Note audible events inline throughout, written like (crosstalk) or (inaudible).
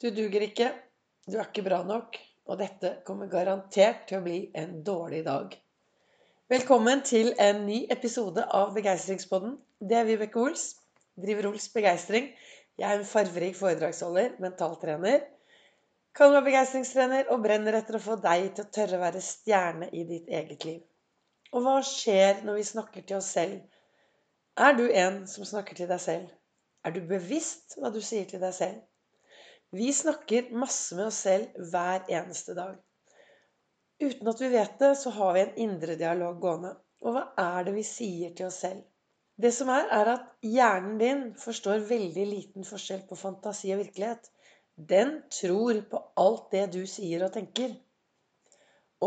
Du duger ikke, du er ikke bra nok, og dette kommer garantert til å bli en dårlig dag. Velkommen til en ny episode av Begeistringspodden. Det er Vibeke Ols. Driver Ols Begeistring. Jeg er en farverik foredragsholder, mentaltrener. Kaller meg begeistringstrener og brenner etter å få deg til å tørre å være stjerne i ditt eget liv. Og hva skjer når vi snakker til oss selv? Er du en som snakker til deg selv? Er du bevisst hva du sier til deg selv? Vi snakker masse med oss selv hver eneste dag. Uten at vi vet det, så har vi en indre dialog gående. Og hva er det vi sier til oss selv? Det som er, er at hjernen din forstår veldig liten forskjell på fantasi og virkelighet. Den tror på alt det du sier og tenker.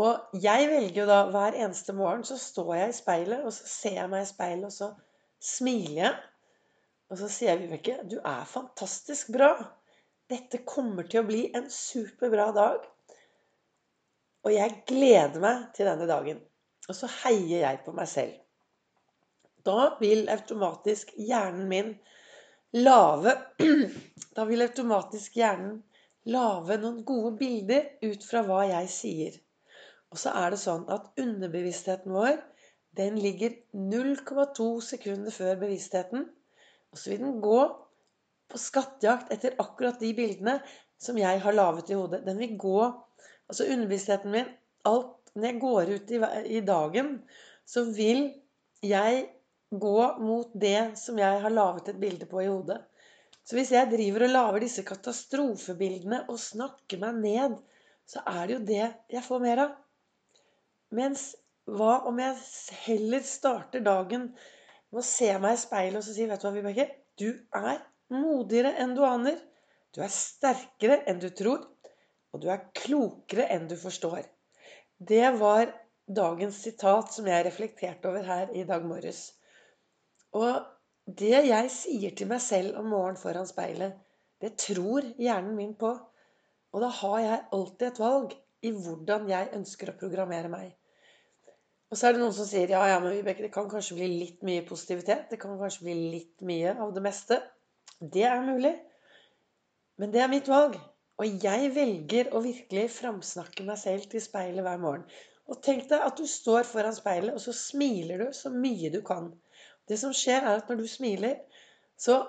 Og jeg velger jo da hver eneste morgen så står jeg i speilet, og så ser jeg meg i speilet, og så smiler jeg. Og så sier jeg, Vibeke, du er fantastisk bra. Dette kommer til å bli en superbra dag. Og jeg gleder meg til denne dagen. Og så heier jeg på meg selv. Da vil automatisk hjernen min lage (clears throat) Da vil automatisk hjernen lage noen gode bilder ut fra hva jeg sier. Og så er det sånn at underbevisstheten vår den ligger 0,2 sekunder før bevisstheten. Og så vil den gå på skattejakt etter akkurat de bildene som jeg har laget i hodet. Den vil gå Altså underbevisstheten min alt, Når jeg går ut i, i dagen, så vil jeg gå mot det som jeg har laget et bilde på i hodet. Så hvis jeg driver og lager disse katastrofebildene og snakker meg ned, så er det jo det jeg får mer av. Mens hva om jeg heller starter dagen med å se meg i speilet og så si Vet du hva, Vibeke? Du er modigere enn du aner. Du er sterkere enn du tror. Og du er klokere enn du forstår. Det var dagens sitat som jeg reflekterte over her i dag morges. Og det jeg sier til meg selv om morgenen foran speilet, det tror hjernen min på. Og da har jeg alltid et valg i hvordan jeg ønsker å programmere meg. Og så er det noen som sier ja, ja, men Vibeke, det kan kanskje bli litt mye positivitet. Det kan kanskje bli litt mye av det meste. Det er mulig. Men det er mitt valg. Og jeg velger å virkelig framsnakke meg selv til speilet hver morgen. Og tenk deg at du står foran speilet, og så smiler du så mye du kan. Det som skjer, er at når du smiler, så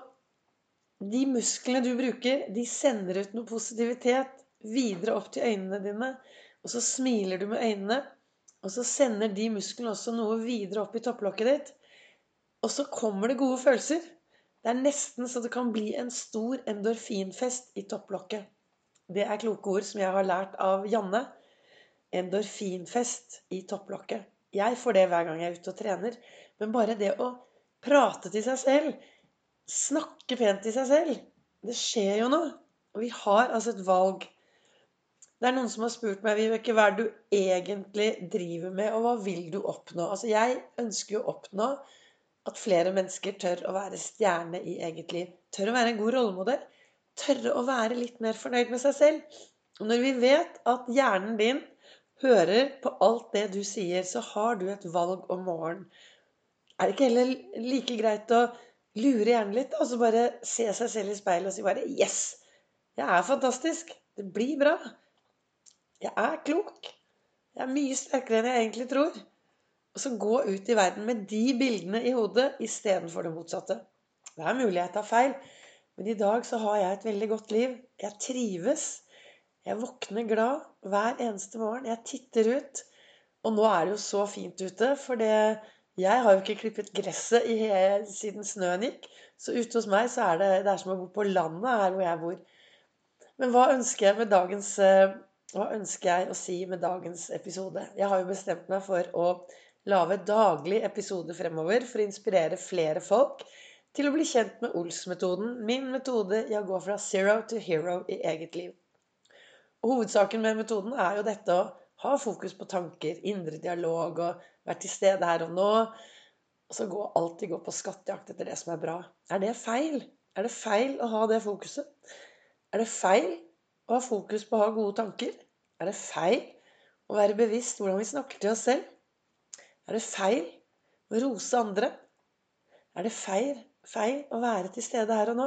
De musklene du bruker, de sender ut noe positivitet videre opp til øynene dine. Og så smiler du med øynene, og så sender de musklene også noe videre opp i topplokket ditt. Og så kommer det gode følelser. Det er nesten så det kan bli en stor endorfinfest i topplokket. Det er kloke ord som jeg har lært av Janne. Endorfinfest i topplokket. Jeg får det hver gang jeg er ute og trener. Men bare det å prate til seg selv, snakke pent til seg selv Det skjer jo noe. Og vi har altså et valg. Det er noen som har spurt meg Vibeke, hva er det du egentlig driver med, og hva vil du oppnå? Altså, Jeg ønsker jo å oppnå at flere mennesker tør å være stjerne i eget liv. Tør å være en god rollemodell. Tørre å være litt mer fornøyd med seg selv. Og når vi vet at hjernen din hører på alt det du sier, så har du et valg om morgenen. Er det ikke heller like greit å lure hjernen litt, og så bare se seg selv i speilet og si bare Yes! Jeg er fantastisk. Det blir bra. Jeg er klok. Jeg er mye sterkere enn jeg egentlig tror. Og så gå ut i verden med de bildene i hodet istedenfor det motsatte. Det er mulig jeg tar feil, men i dag så har jeg et veldig godt liv. Jeg trives. Jeg våkner glad hver eneste morgen. Jeg titter ut. Og nå er det jo så fint ute, for det, jeg har jo ikke klippet gresset i, siden snøen gikk. Så ute hos meg så er det, det er som å bo på landet her hvor jeg bor. Men hva ønsker jeg med dagens eh, hva ønsker jeg å si med dagens episode? Jeg har jo bestemt meg for å lage daglig episode fremover for å inspirere flere folk til å bli kjent med Ols-metoden, min metode i å gå fra zero to hero i eget liv. Og Hovedsaken med metoden er jo dette å ha fokus på tanker, indre dialog og være til stede her og nå. Og så gå, alltid gå på skattejakt etter det som er bra. Er det feil? Er det feil å ha det fokuset? Er det feil å ha fokus på å ha gode tanker? Er det feil å være bevisst hvordan vi snakker til oss selv? Er det feil å rose andre? Er det feil, feil å være til stede her og nå?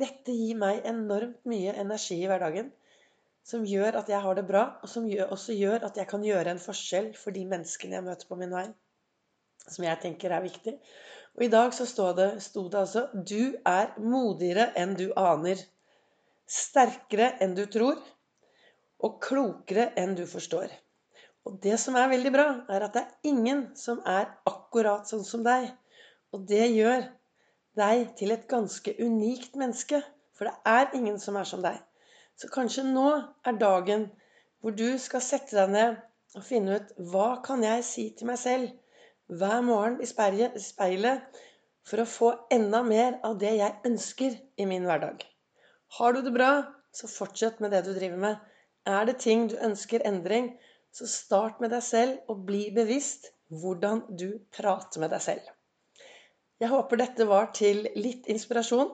Dette gir meg enormt mye energi i hverdagen. Som gjør at jeg har det bra, og som også gjør at jeg kan gjøre en forskjell for de menneskene jeg møter på min vei. Som jeg tenker er viktig. Og i dag så sto det, sto det altså Du er modigere enn du aner. Sterkere enn du tror. Og klokere enn du forstår. Og det som er veldig bra, er at det er ingen som er akkurat sånn som deg. Og det gjør deg til et ganske unikt menneske. For det er ingen som er som deg. Så kanskje nå er dagen hvor du skal sette deg ned og finne ut hva kan jeg si til meg selv hver morgen i speilet for å få enda mer av det jeg ønsker i min hverdag. Har du det bra, så fortsett med det du driver med. Er det ting du ønsker endring, så start med deg selv og bli bevisst hvordan du prater med deg selv. Jeg håper dette var til litt inspirasjon.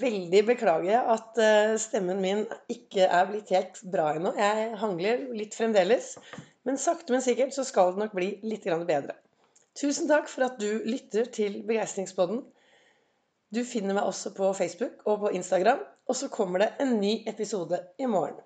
Veldig beklager jeg at eh, stemmen min ikke er blitt helt bra ennå. Jeg hangler litt fremdeles. Men sakte, men sikkert så skal det nok bli litt bedre. Tusen takk for at du lytter til Begeistringspodden. Du finner meg også på Facebook og på Instagram. Og så kommer det en ny episode i morgen.